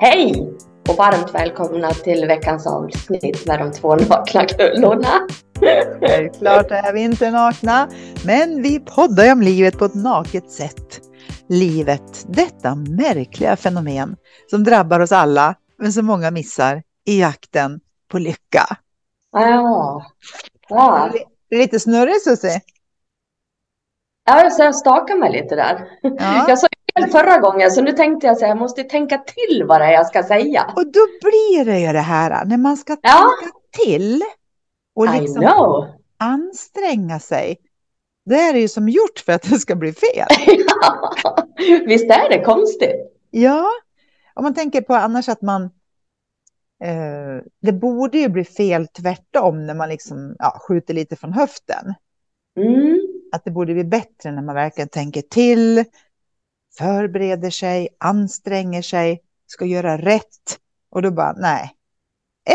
Hej och varmt välkomna till veckans avsnitt med de två nakna kullorna. Självklart är vi inte nakna, men vi poddar om livet på ett naket sätt. Livet, detta märkliga fenomen som drabbar oss alla, men som många missar i jakten på lycka. Ja. ja. Lite snurrig Susie? Ja, så jag stakar mig lite där. Ja. Jag sa fel förra gången, så nu tänkte jag att jag måste tänka till vad det är jag ska säga. Och då blir det ju det här när man ska ja. tänka till och liksom anstränga sig. Det är det ju som gjort för att det ska bli fel. ja, visst är det konstigt? Ja, om man tänker på annars att man eh, det borde ju bli fel tvärtom när man liksom ja, skjuter lite från höften. Mm. Att det borde bli bättre när man verkligen tänker till, förbereder sig, anstränger sig, ska göra rätt. Och då bara, nej.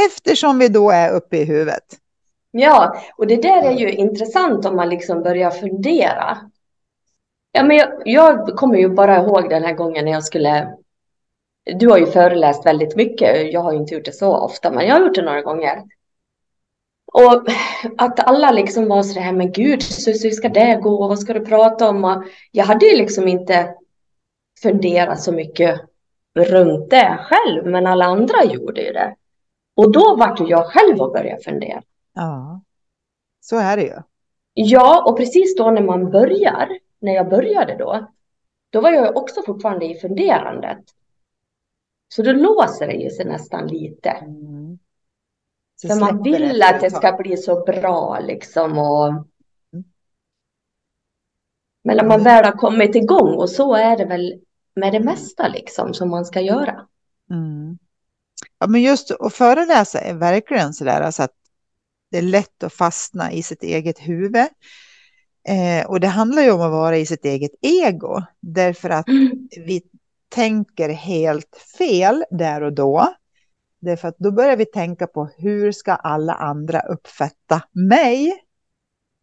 Eftersom vi då är uppe i huvudet. Ja, och det där är ju intressant om man liksom börjar fundera. Ja, men jag, jag kommer ju bara ihåg den här gången när jag skulle... Du har ju föreläst väldigt mycket. Jag har inte gjort det så ofta, men jag har gjort det några gånger. Och att alla liksom var så här, men gud, så, hur ska det gå? Vad ska du prata om? Och jag hade ju liksom inte funderat så mycket runt det själv, men alla andra gjorde ju det. Och då vart jag själv och började fundera. Ja, så är det ju. Ja, och precis då när man börjar, när jag började då, då var jag också fortfarande i funderandet. Så då låser det ju sig nästan lite. Mm. För man vill att det ska bli så bra liksom. Och... Mm. Men när man mm. väl har kommit igång och så är det väl med det mesta liksom som man ska göra. Mm. Ja, men just att föreläsa är verkligen så där alltså att det är lätt att fastna i sitt eget huvud. Eh, och det handlar ju om att vara i sitt eget ego, därför att mm. vi tänker helt fel där och då. Därför att då börjar vi tänka på hur ska alla andra uppfatta mig?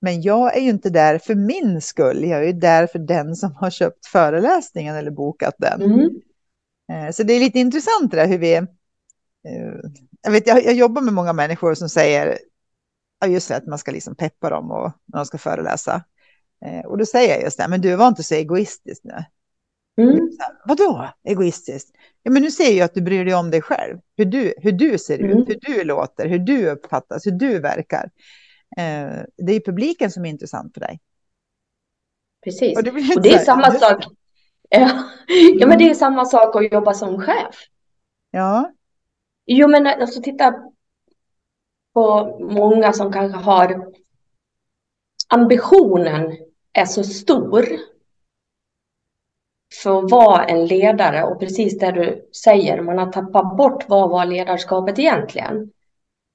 Men jag är ju inte där för min skull. Jag är ju där för den som har köpt föreläsningen eller bokat den. Mm. Eh, så det är lite intressant det där hur vi... Eh, jag, vet, jag, jag jobbar med många människor som säger ja, just det, att man ska liksom peppa dem och, när de ska föreläsa. Eh, och då säger jag just det, men du var inte så egoistisk nu. Mm. Vadå egoistiskt? Ja, men nu ser jag att du bryr dig om dig själv. Hur du, hur du ser mm. ut, hur du låter, hur du uppfattas, hur du verkar. Eh, det är publiken som är intressant för dig. Precis. Och det, och det är samma sak. Ja. ja, men det är samma sak att jobba som chef. Ja. Jo, men alltså titta på många som kanske har ambitionen är så stor för att vara en ledare och precis det du säger, man har tappat bort vad var ledarskapet egentligen.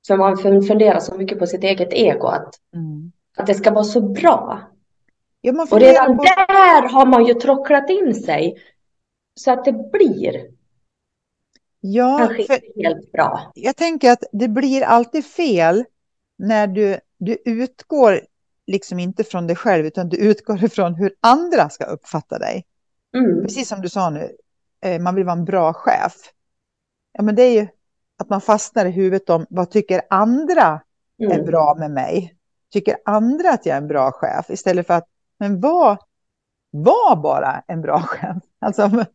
För man funderar så mycket på sitt eget ego, att, mm. att det ska vara så bra. Ja, och redan på... där har man ju trocklat in sig så att det blir ja, kanske inte helt bra. Jag tänker att det blir alltid fel när du, du utgår liksom inte från dig själv, utan du utgår ifrån hur andra ska uppfatta dig. Mm. Precis som du sa nu, eh, man vill vara en bra chef. Ja, men det är ju att man fastnar i huvudet om vad tycker andra mm. är bra med mig? Tycker andra att jag är en bra chef? Istället för att, men var, var bara en bra chef. Alltså, men...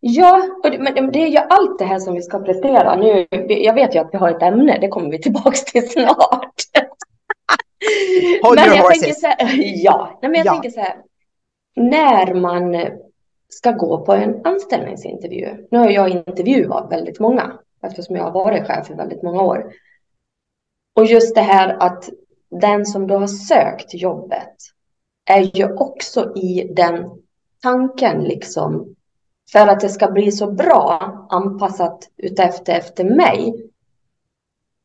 Ja, men det är ju allt det här som vi ska prestera nu. Jag vet ju att vi har ett ämne, det kommer vi tillbaka till snart. Hold men your jag horses. tänker så här, ja, men jag ja. tänker så här, när man ska gå på en anställningsintervju. Nu har jag intervjuat väldigt många eftersom jag har varit chef i väldigt många år. Och just det här att den som då har sökt jobbet är ju också i den tanken liksom för att det ska bli så bra anpassat utefter efter mig.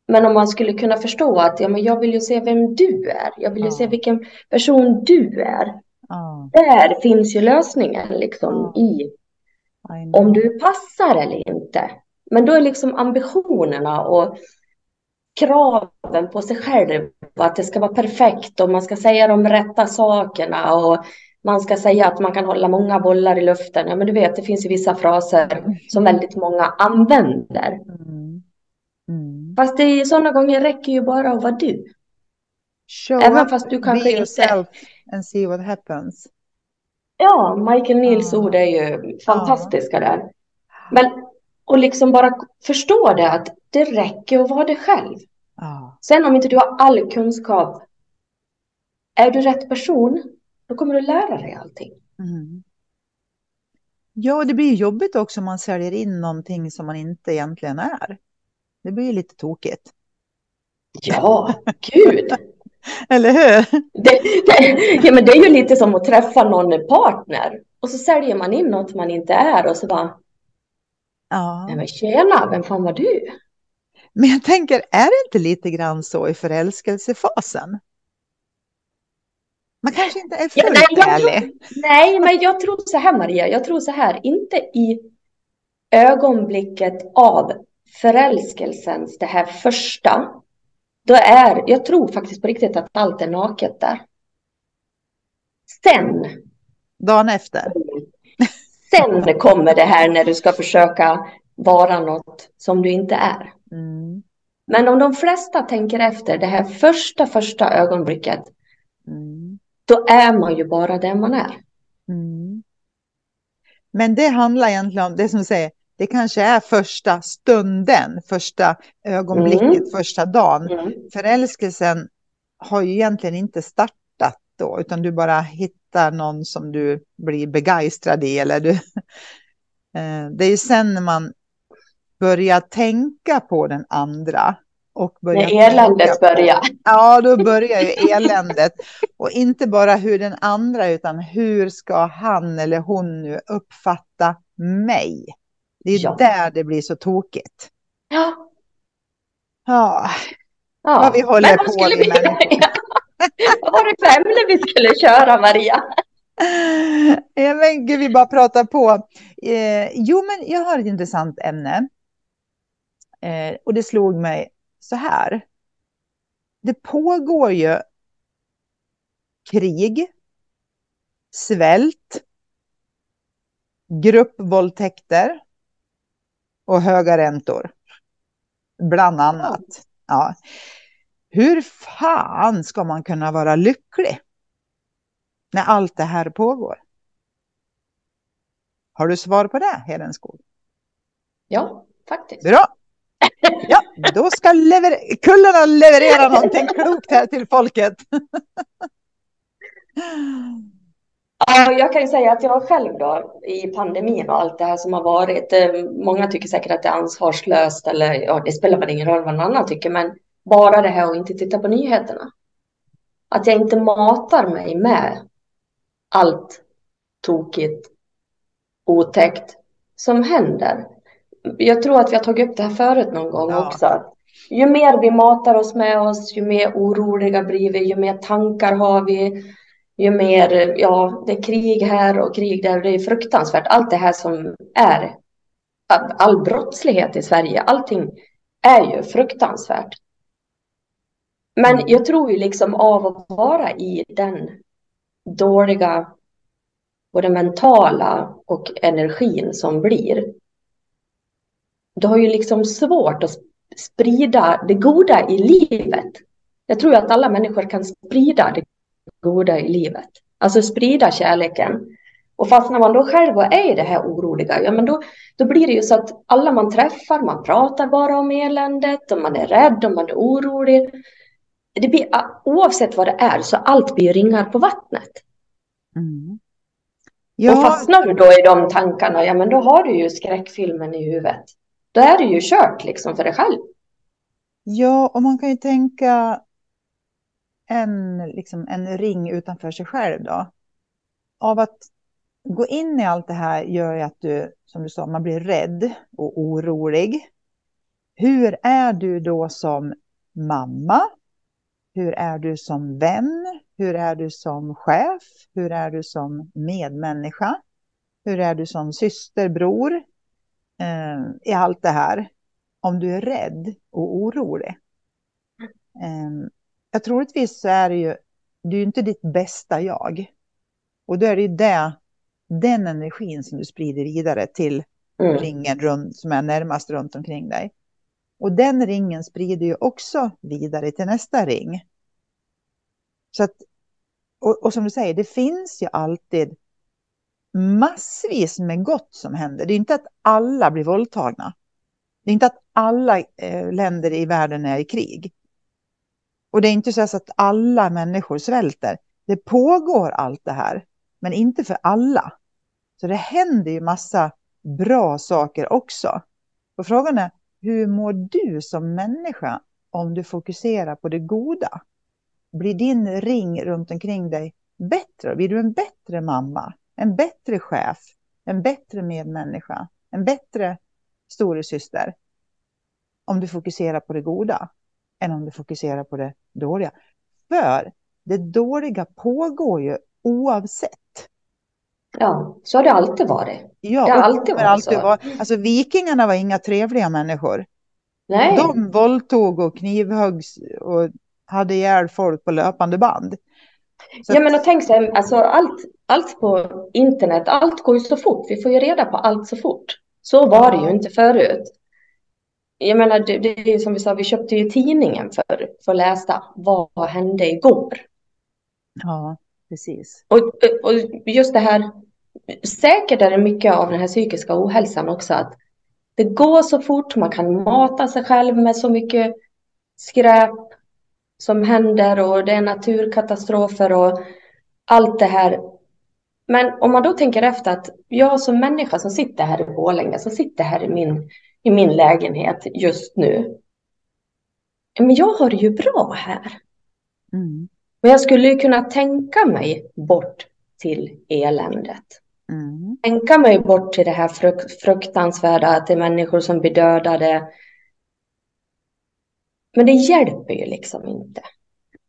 Men om man skulle kunna förstå att ja, men jag vill ju se vem du är. Jag vill ju ja. se vilken person du är. Ja. Där finns ju lösningen liksom i om du passar eller inte. Men då är liksom ambitionerna och kraven på sig själv att det ska vara perfekt och man ska säga de rätta sakerna och man ska säga att man kan hålla många bollar i luften. Ja, men du vet, det finns ju vissa fraser som väldigt många använder. Mm. Mm. Fast det är sådana gånger räcker ju bara att vara du. Show Även up, fast du kanske be yourself inte... and see what happens. Ja, Michael Nils ord är ju fantastiska ja. där. Men och liksom bara förstå det att det räcker att vara dig själv. Ja. Sen om inte du har all kunskap, är du rätt person, då kommer du lära dig allting. Mm. Ja, det blir jobbigt också om man säljer in någonting som man inte egentligen är. Det blir lite tokigt. Ja, gud. Eller hur? Det, det, ja, men det är ju lite som att träffa någon partner och så säljer man in något man inte är och så bara. Ja. Nej, men tjena, vem fan var du? Men jag tänker, är det inte lite grann så i förälskelsefasen? Man kanske inte är fullt ja, nej, ärlig. Tror, nej, men jag tror så här Maria, jag tror så här, inte i ögonblicket av förälskelsens, det här första, då är, jag tror faktiskt på riktigt att allt är naket där. Sen. Dagen efter. Sen kommer det här när du ska försöka vara något som du inte är. Mm. Men om de flesta tänker efter det här första, första ögonblicket, mm. då är man ju bara den man är. Mm. Men det handlar egentligen om det som säger, det kanske är första stunden, första ögonblicket, mm. första dagen. Mm. Förälskelsen har ju egentligen inte startat då, utan du bara hittar någon som du blir begeistrad i. Eller du, eh, det är ju sen när man börjar tänka på den andra. Och när eländet börjar. Ja, då börjar ju eländet. Och inte bara hur den andra, utan hur ska han eller hon nu uppfatta mig? Det är ja. där det blir så tokigt. Ja. Ja. ja. Vad vi håller på med. Vi... vad var det för ämne vi skulle köra, Maria? Ja, men gud, vi bara pratar på. Eh, jo, men jag har ett intressant ämne. Eh, och det slog mig så här. Det pågår ju krig, svält, gruppvåldtäkter, och höga räntor. Bland annat. Ja. Hur fan ska man kunna vara lycklig när allt det här pågår? Har du svar på det, Hedenskog? Ja, faktiskt. Bra. Ja, då ska lever kullarna leverera någonting klokt här till folket. Ja, jag kan ju säga att jag själv då i pandemin och allt det här som har varit. Eh, många tycker säkert att det är ansvarslöst eller ja, det spelar väl ingen roll vad någon annan tycker, men bara det här och inte titta på nyheterna. Att jag inte matar mig med allt tokigt, otäckt som händer. Jag tror att vi har tagit upp det här förut någon gång ja. också. Ju mer vi matar oss med oss, ju mer oroliga blir vi, ju mer tankar har vi, ju mer, ja, det är krig här och krig där. Det är fruktansvärt. Allt det här som är, all brottslighet i Sverige, allting är ju fruktansvärt. Men mm. jag tror ju liksom av att vara i den dåliga, både mentala och energin som blir. Du har ju liksom svårt att sprida det goda i livet. Jag tror att alla människor kan sprida det goda i livet. Alltså sprida kärleken. Och fastnar man då själv är i det här oroliga, ja men då, då blir det ju så att alla man träffar, man pratar bara om eländet och man är rädd och man är orolig. Det blir, oavsett vad det är så allt blir ringar på vattnet. Mm. Ja. Och fastnar du då i de tankarna, ja men då har du ju skräckfilmen i huvudet. Då är det ju kört liksom för dig själv. Ja, och man kan ju tänka en, liksom en ring utanför sig själv då. Av att gå in i allt det här gör ju att du, som du sa, man blir rädd och orolig. Hur är du då som mamma? Hur är du som vän? Hur är du som chef? Hur är du som medmänniska? Hur är du som syster, bror? Eh, I allt det här. Om du är rädd och orolig. Eh, ja, troligtvis så är det ju, du är inte ditt bästa jag. Och då är det ju det, den energin som du sprider vidare till mm. ringen runt, som är närmast runt omkring dig. Och den ringen sprider ju också vidare till nästa ring. Så att, och, och som du säger, det finns ju alltid massvis med gott som händer. Det är inte att alla blir våldtagna. Det är inte att alla eh, länder i världen är i krig. Och det är inte så att alla människor svälter. Det pågår allt det här, men inte för alla. Så det händer ju massa bra saker också. Och frågan är, hur mår du som människa om du fokuserar på det goda? Blir din ring runt omkring dig bättre? Blir du en bättre mamma? En bättre chef? En bättre medmänniska? En bättre storasyster? Om du fokuserar på det goda än om du fokuserar på det dåliga. För det dåliga pågår ju oavsett. Ja, så har det alltid varit. Ja, det har alltid varit alltid så. Var, alltså vikingarna var inga trevliga människor. Nej. De våldtog och knivhöggs och hade ihjäl folk på löpande band. Så ja, men och tänk sig, alltså allt, allt på internet, allt går ju så fort. Vi får ju reda på allt så fort. Så var det ju inte förut. Jag menar, det, det är som vi sa, vi köpte ju tidningen för, för att läsa vad hände igår. Ja, precis. Och, och just det här, säkert är det mycket av den här psykiska ohälsan också, att det går så fort, man kan mata sig själv med så mycket skräp som händer och det är naturkatastrofer och allt det här. Men om man då tänker efter att jag som människa som sitter här i Borlänge, som sitter här i min, i min lägenhet just nu. Men jag har det ju bra här. Mm. Men jag skulle ju kunna tänka mig bort till eländet. Mm. Tänka mig bort till det här fruk fruktansvärda, att det är människor som blir dödade. Men det hjälper ju liksom inte.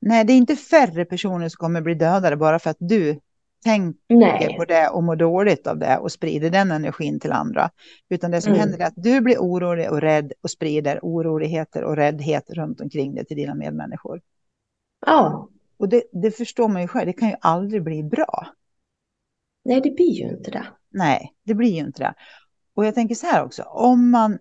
Nej, det är inte färre personer som kommer bli dödade bara för att du tänker Nej. på det och mår dåligt av det och sprider den energin till andra. Utan det som mm. händer är att du blir orolig och rädd och sprider oroligheter och räddhet runt omkring dig till dina medmänniskor. Ja. Och det, det förstår man ju själv, det kan ju aldrig bli bra. Nej, det blir ju inte det. Nej, det blir ju inte det. Och jag tänker så här också, om man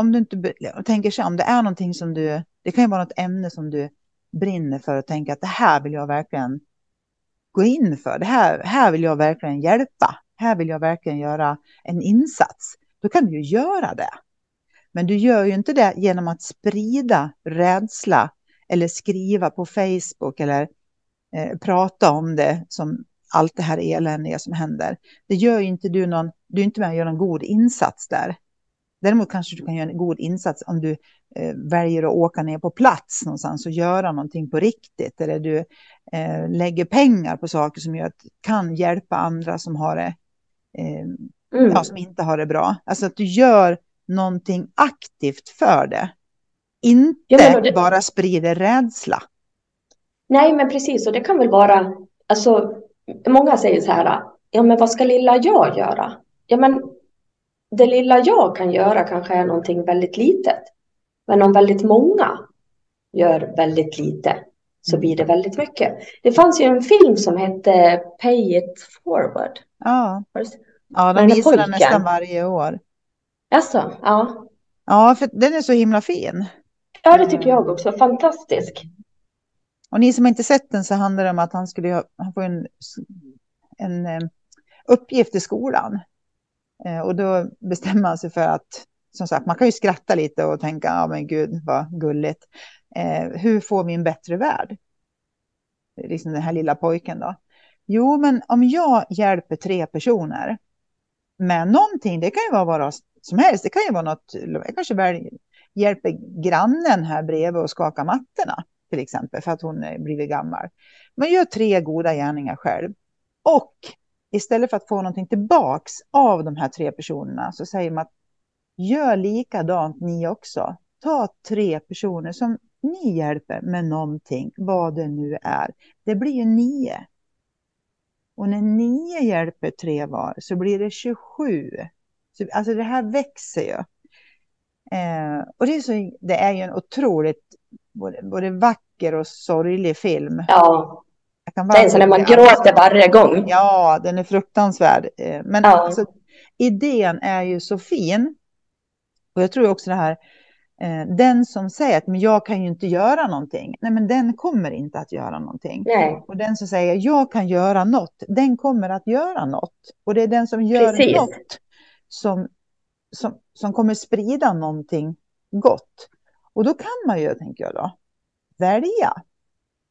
om du inte tänker sig om det är någonting som du, det kan ju vara något ämne som du brinner för och tänker att det här vill jag verkligen gå in för. Det här, här vill jag verkligen hjälpa. Här vill jag verkligen göra en insats. Då kan du ju göra det. Men du gör ju inte det genom att sprida rädsla eller skriva på Facebook eller eh, prata om det som allt det här eländiga som händer. Det gör ju inte du någon, du är inte med och gör någon god insats där. Däremot kanske du kan göra en god insats om du eh, väljer att åka ner på plats någonstans och göra någonting på riktigt. Eller du eh, lägger pengar på saker som gör att, kan hjälpa andra som har det, eh, mm. ja, som inte har det bra. Alltså att du gör någonting aktivt för det. Inte det... bara sprider rädsla. Nej, men precis. Och det kan väl vara, alltså, många säger så här, ja men vad ska lilla jag göra? Ja men det lilla jag kan göra kanske är någonting väldigt litet. Men om väldigt många gör väldigt lite så blir det väldigt mycket. Det fanns ju en film som hette Pay it forward. Ja, ja de visar den nästan varje år. Alltså, ja. Ja, för den är så himla fin. Ja, det tycker jag också. Fantastisk. Och ni som inte sett den så handlar det om att han skulle ha, han får en, en eh, uppgift i skolan. Eh, och då bestämmer man sig för att, som sagt, man kan ju skratta lite och tänka, ja men gud vad gulligt. Eh, hur får vi en bättre värld? Liksom den här lilla pojken då. Jo, men om jag hjälper tre personer med någonting, det kan ju vara vad som helst, det kan ju vara något, jag kanske väl hjälper grannen här bredvid och skaka mattorna till exempel för att hon är blivit gammal. Man gör tre goda gärningar själv och istället för att få någonting tillbaks av de här tre personerna så säger man att gör likadant ni också. Ta tre personer som ni hjälper med någonting, vad det nu är. Det blir ju nio. Och när nio hjälper tre var så blir det 27. Så, alltså det här växer ju. Eh, och det är, så, det är ju en otroligt både, både vacker och sorglig film. Ja. Den så när man gråter varje gång. Ja, den är fruktansvärd. Eh, men ja. alltså, idén är ju så fin. Och jag tror också det här, eh, den som säger att men jag kan ju inte göra någonting. Nej, men den kommer inte att göra någonting. Nej. Och den som säger jag kan göra något, den kommer att göra något. Och det är den som gör Precis. något som, som, som kommer sprida någonting gott. Och då kan man ju, tänker jag då, välja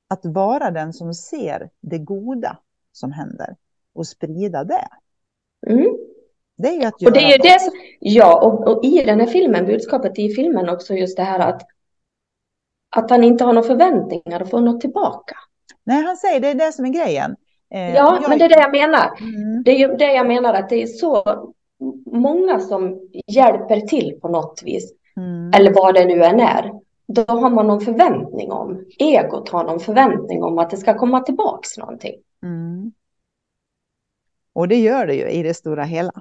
att vara den som ser det goda som händer och sprida det. Mm. Det är ju att göra och det är det som, Ja, och, och, i den här filmen, budskapet i filmen också just det här att, att han inte har några förväntningar att få något tillbaka. Nej, han säger det är det som är grejen. Eh, ja, jag... men det är det jag menar. Mm. Det är ju det jag menar att det är så många som hjälper till på något vis. Mm. Eller vad det nu än är då har man någon förväntning om, egot har någon förväntning om att det ska komma tillbaks någonting. Mm. Och det gör det ju i det stora hela.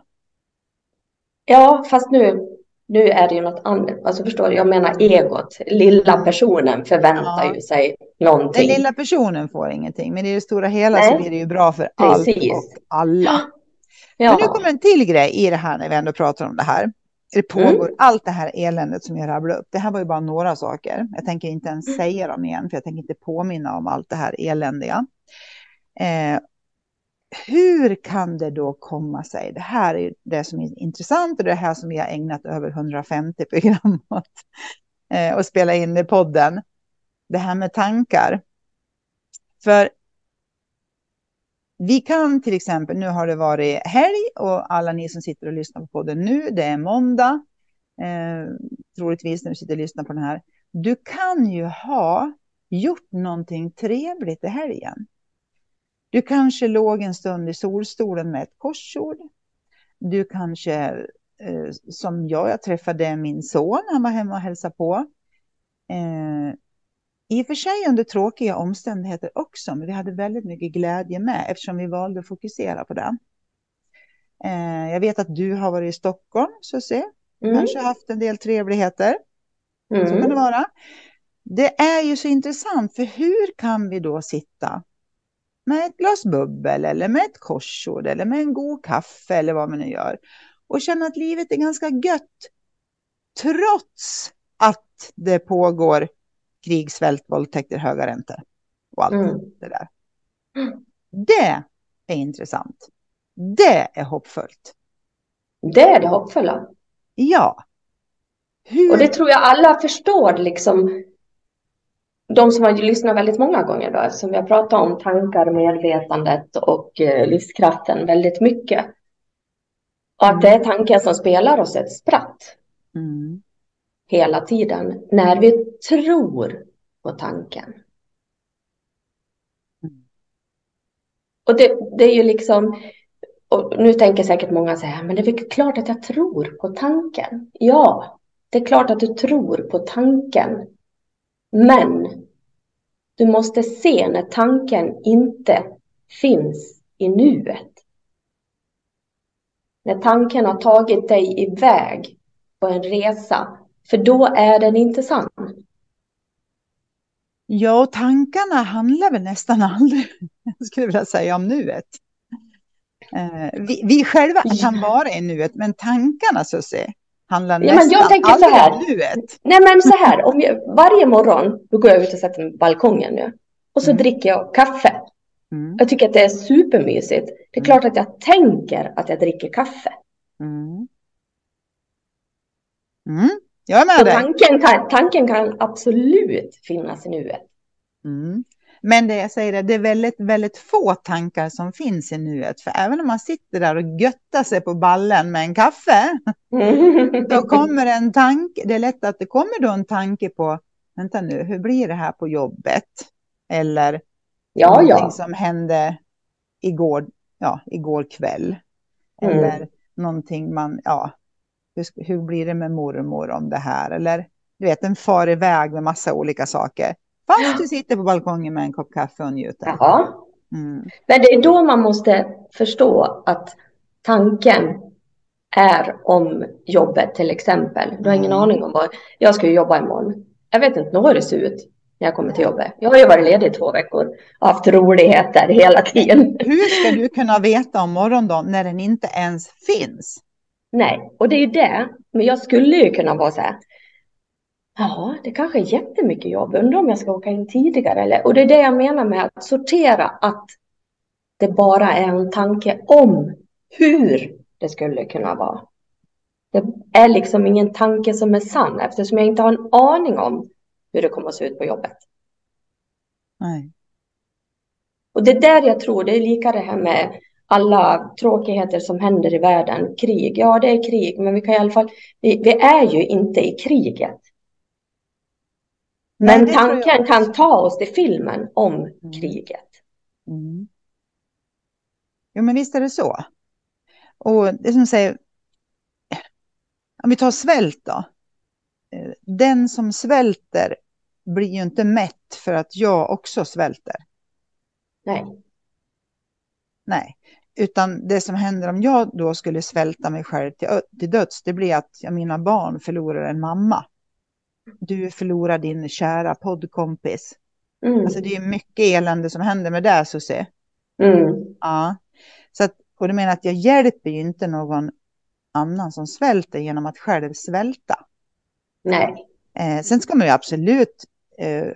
Ja, fast nu, nu är det ju något annat. Alltså förstår du, jag menar egot. Lilla personen förväntar ja. ju sig någonting. Den lilla personen får ingenting, men i det stora hela Nej. så blir det ju bra för Precis. allt och alla. Ja. Men nu kommer en till grej i det här när vi ändå pratar om det här det pågår mm. allt det här eländet som jag rabblade upp. Det här var ju bara några saker. Jag tänker inte ens mm. säga dem igen, för jag tänker inte påminna om allt det här eländiga. Eh, hur kan det då komma sig? Det här är det som är intressant och det här som vi har ägnat över 150 program åt eh, och spela in i podden. Det här med tankar. För vi kan till exempel, nu har det varit helg och alla ni som sitter och lyssnar på podden nu, det är måndag, eh, troligtvis när du sitter och lyssnar på den här. Du kan ju ha gjort någonting trevligt i helgen. Du kanske låg en stund i solstolen med ett korsord. Du kanske, eh, som jag, jag träffade min son, han var hemma och hälsade på. Eh, i och för sig under tråkiga omständigheter också, men vi hade väldigt mycket glädje med eftersom vi valde att fokusera på det. Eh, jag vet att du har varit i Stockholm, Susie. Mm. Kanske haft en del trevligheter. Mm. Så kan det vara. Det är ju så intressant, för hur kan vi då sitta med ett glas bubbel eller med ett korsord eller med en god kaffe eller vad man nu gör och känna att livet är ganska gött trots att det pågår krig, svält, våldtäkter, höga räntor och allt mm. det där. Det är intressant. Det är hoppfullt. Det är det hoppfulla. Ja. Hur... Och det tror jag alla förstår, liksom. De som har lyssnat väldigt många gånger då, eftersom vi har pratat om tankar, medvetandet och eh, livskraften väldigt mycket. Och att det är tanken som spelar oss ett spratt. Mm hela tiden när vi tror på tanken. Och det, det är ju liksom, och nu tänker säkert många så här, men det är väl klart att jag tror på tanken. Ja, det är klart att du tror på tanken. Men du måste se när tanken inte finns i nuet. När tanken har tagit dig iväg på en resa för då är den inte sann. Ja, och tankarna handlar väl nästan aldrig, jag skulle vilja säga, om nuet. Eh, vi, vi själva kan vara i nuet, men tankarna, Susie, handlar ja, nästan jag tänker aldrig så här. om nuet. Nej, men så här, om jag, varje morgon då går jag ut och sätter mig på balkongen nu. Och så mm. dricker jag kaffe. Mm. Jag tycker att det är supermysigt. Det är mm. klart att jag tänker att jag dricker kaffe. Mm. Jag är med dig. Tanken kan, tanken kan absolut finnas i nuet. Mm. Men det jag säger är, det är väldigt, väldigt få tankar som finns i nuet. För även om man sitter där och göttar sig på ballen med en kaffe, då kommer en tanke, det är lätt att det kommer då en tanke på, vänta nu, hur blir det här på jobbet? Eller ja, någonting ja. som hände igår, ja, igår kväll. Mm. Eller någonting man, ja, hur, hur blir det med mormor om det här? Eller du vet, en far iväg med massa olika saker. Fast ja. du sitter på balkongen med en kopp kaffe och njuter. Ja. Mm. Men det är då man måste förstå att tanken är om jobbet till exempel. Du har ingen mm. aning om vad, jag ska ju jobba imorgon. Jag vet inte hur det ser ut. när jag kommer till jobbet. Jag har ju varit ledig två veckor och haft roligheter hela tiden. Hur ska du kunna veta om morgondagen när den inte ens finns? Nej, och det är ju det. Men jag skulle ju kunna vara så här. Ja, det kanske är jättemycket jobb. Undrar om jag ska åka in tidigare. Eller? Och det är det jag menar med att sortera. Att det bara är en tanke om hur det skulle kunna vara. Det är liksom ingen tanke som är sann eftersom jag inte har en aning om hur det kommer att se ut på jobbet. Nej. Och det är där jag tror, det är lika det här med alla tråkigheter som händer i världen. Krig, ja det är krig, men vi kan i alla fall, vi, vi är ju inte i kriget. Men Nej, tanken kan ta oss till filmen om mm. kriget. Mm. Jo, men visst är det så. Och det som säger, om vi tar svält då. Eh, den som svälter blir ju inte mätt för att jag också svälter. Nej. Nej, utan det som händer om jag då skulle svälta mig själv till, till döds, det blir att mina barn förlorar en mamma. Du förlorar din kära poddkompis. Mm. Alltså det är mycket elände som händer med det, Susie. Mm. Ja. Så att, och du menar att jag hjälper ju inte någon annan som svälter genom att själv svälta. Nej. Eh, sen ska man ju absolut, eh,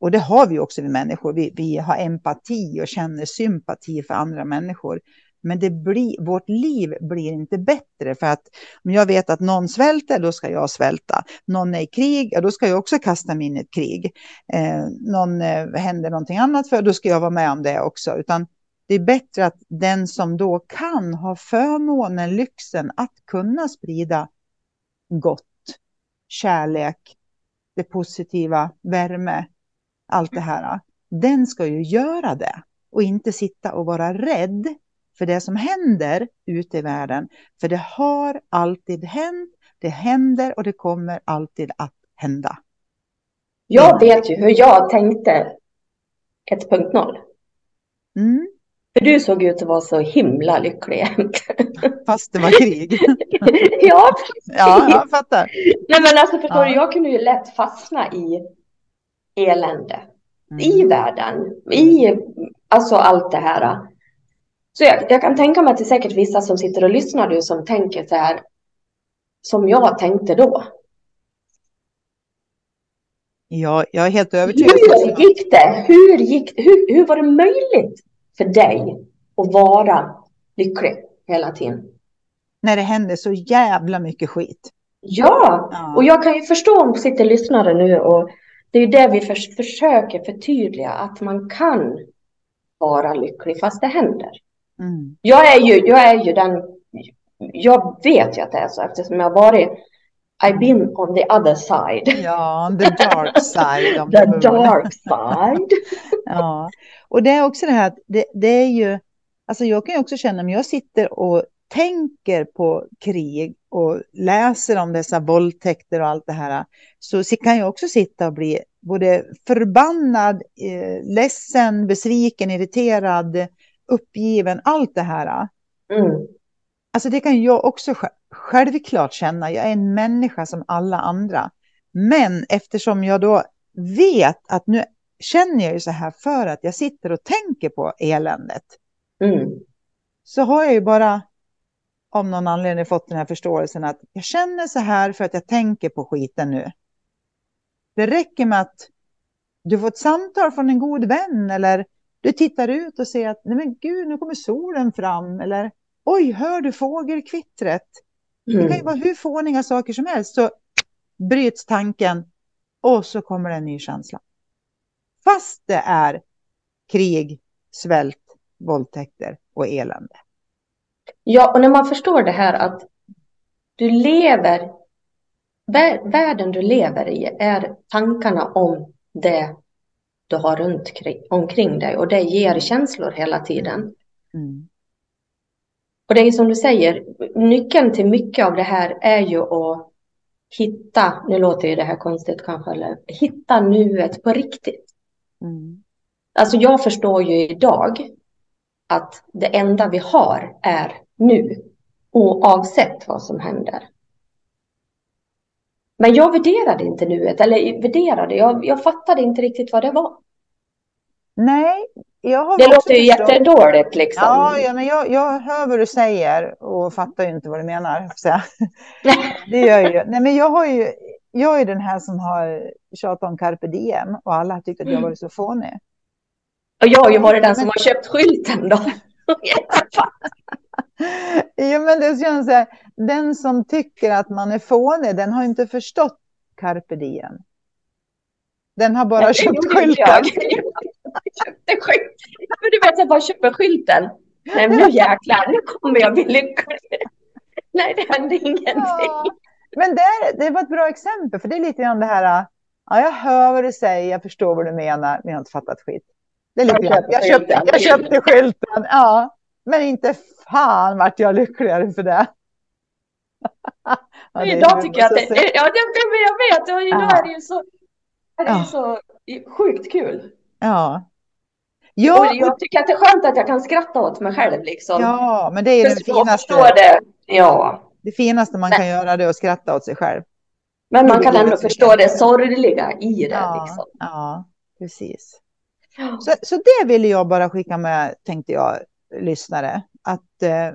och det har vi också vi människor, vi, vi har empati och känner sympati för andra människor. Men det blir, vårt liv blir inte bättre för att om jag vet att någon svälter, då ska jag svälta. Någon är i krig, ja, då ska jag också kasta mig in i ett krig. Eh, någon eh, händer någonting annat för, då ska jag vara med om det också. Utan det är bättre att den som då kan ha förmånen, lyxen att kunna sprida gott, kärlek, det positiva, värme, allt det här. Den ska ju göra det och inte sitta och vara rädd för det som händer ute i världen. För det har alltid hänt, det händer och det kommer alltid att hända. Jag vet ju hur jag tänkte 1.0. Mm. För du såg ut att vara så himla lycklig Fast det var krig. ja, precis. Ja, jag fattar. Nej, men alltså förstår ja. du, jag kunde ju lätt fastna i elände. Mm. I världen, i alltså allt det här. Så jag, jag, kan tänka mig att det är säkert vissa som sitter och lyssnar nu som tänker så här som jag tänkte då. Ja, jag är helt övertygad. Hur gick det? Hur, gick, hur, hur var det möjligt för dig att vara lycklig hela tiden? När det händer så jävla mycket skit. Ja, ja. och jag kan ju förstå om sitter lyssnare nu och det är det vi för, försöker förtydliga att man kan vara lycklig fast det händer. Mm. Jag, är ju, jag är ju den, jag vet ju att det är så eftersom jag har varit I've been on the other side. Ja, the dark side. the dark side. ja, och det är också det här att det, det, är ju, alltså jag kan ju också känna om jag sitter och tänker på krig och läser om dessa våldtäkter och allt det här, så kan jag också sitta och bli både förbannad, eh, ledsen, besviken, irriterad, uppgiven, allt det här. Mm. Alltså det kan jag också självklart känna. Jag är en människa som alla andra. Men eftersom jag då vet att nu känner jag ju så här för att jag sitter och tänker på eländet. Mm. Så har jag ju bara av någon anledning fått den här förståelsen att jag känner så här för att jag tänker på skiten nu. Det räcker med att du får ett samtal från en god vän eller du tittar ut och ser att nej men gud, nu kommer solen fram eller oj, hör du fågelkvittret? Mm. Det kan ju vara hur fåniga saker som helst. Så bryts tanken och så kommer det en ny känsla. Fast det är krig, svält, våldtäkter och elände. Ja, och när man förstår det här att du lever, världen du lever i är tankarna om det du har runt omkring dig och det ger känslor hela tiden. Mm. Och det är som du säger, nyckeln till mycket av det här är ju att hitta, nu låter ju det här konstigt kanske, eller hitta nuet på riktigt. Mm. Alltså jag förstår ju idag att det enda vi har är nu, oavsett vad som händer. Men jag värderade inte nuet, eller värderade, jag, jag fattade inte riktigt vad det var. Nej, jag har Det låter ju förstått- jättedåligt liksom. Ja, ja men jag, jag hör vad du säger och fattar ju inte vad du menar. Det gör jag ju. Nej, men jag har ju, jag är den här som har tjatat om carpe diem och alla har tyckt att jag varit så fånig. Och jag har ju den som har köpt skylten då. Ja, men det känns så här, den som tycker att man är fånig, den har inte förstått carpe diem. Den har bara Det köpt skylten. Jag Jag köpte skylt. Men du vet, jag bara köper skylten. Nej, men nu jäklar, nu kommer jag bli lycklig. Nej, det hände ingenting. Ja. Men det, det var ett bra exempel, för det är lite grann det här, ja, jag hör vad du säger, jag förstår vad du menar, men jag har inte fattat skit. Det är lite Jag jag, köpte, skylten. jag köpte skylten, ja, men inte fan vart jag lyckligare för det. Ja, det är idag tycker jag att det, ja, det, det, jag vet, och idag Ja. är det ju så, är det Ja. så sjukt kul. Ja. och Ja, jag tycker att det är skönt att jag kan skratta åt mig själv liksom. ja, men det är det Just finaste. det. Ja, Det finaste man Men- kan göra det är att skratta åt sig själv. men man kan ändå förstå det sorgliga i det Ja, liksom. ja precis. Så, så det ville jag bara skicka med, tänkte jag, lyssnare. Att eh,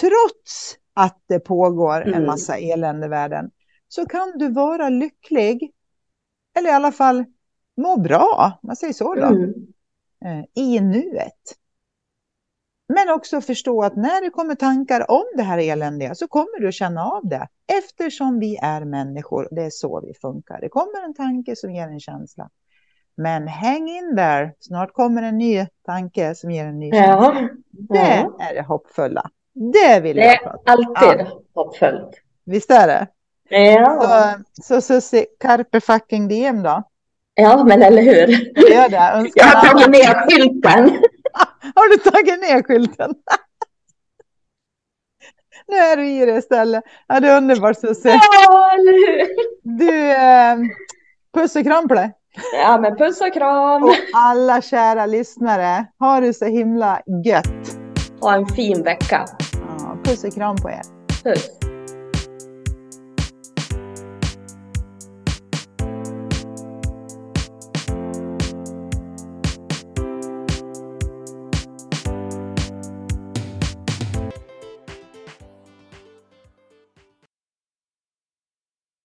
trots att det pågår en Mm. massa elände i världen så kan du vara lycklig. Eller i alla fall må bra, man säger så då, Mm. eh, i nuet. Men också förstå att när det kommer tankar om det här eländiga så kommer du att känna av det. Eftersom vi är människor, det är så vi funkar. Det kommer en tanke som ger en känsla. Men häng in där, snart kommer en ny tanke som ger en ny. Ja, Det ja. är det hoppfulla. Det vill det jag är prata om. alltid hoppfullt. Visst är det? Ja. Så, så Susie, carpe fucking diem då? ja, men eller hur? Gör det. Önskar Jag har tagit ner skylten. Har du tagit ner skylten? nu är du i det istället. Ja, det är underbart Susie. Ja, eller hur? Du, eh, puss och kram på dig. Ja, men puss och kram. Och alla kära lyssnare, har du så himla gött. Ha en fin vecka. Ja, puss och kram på er. Puss.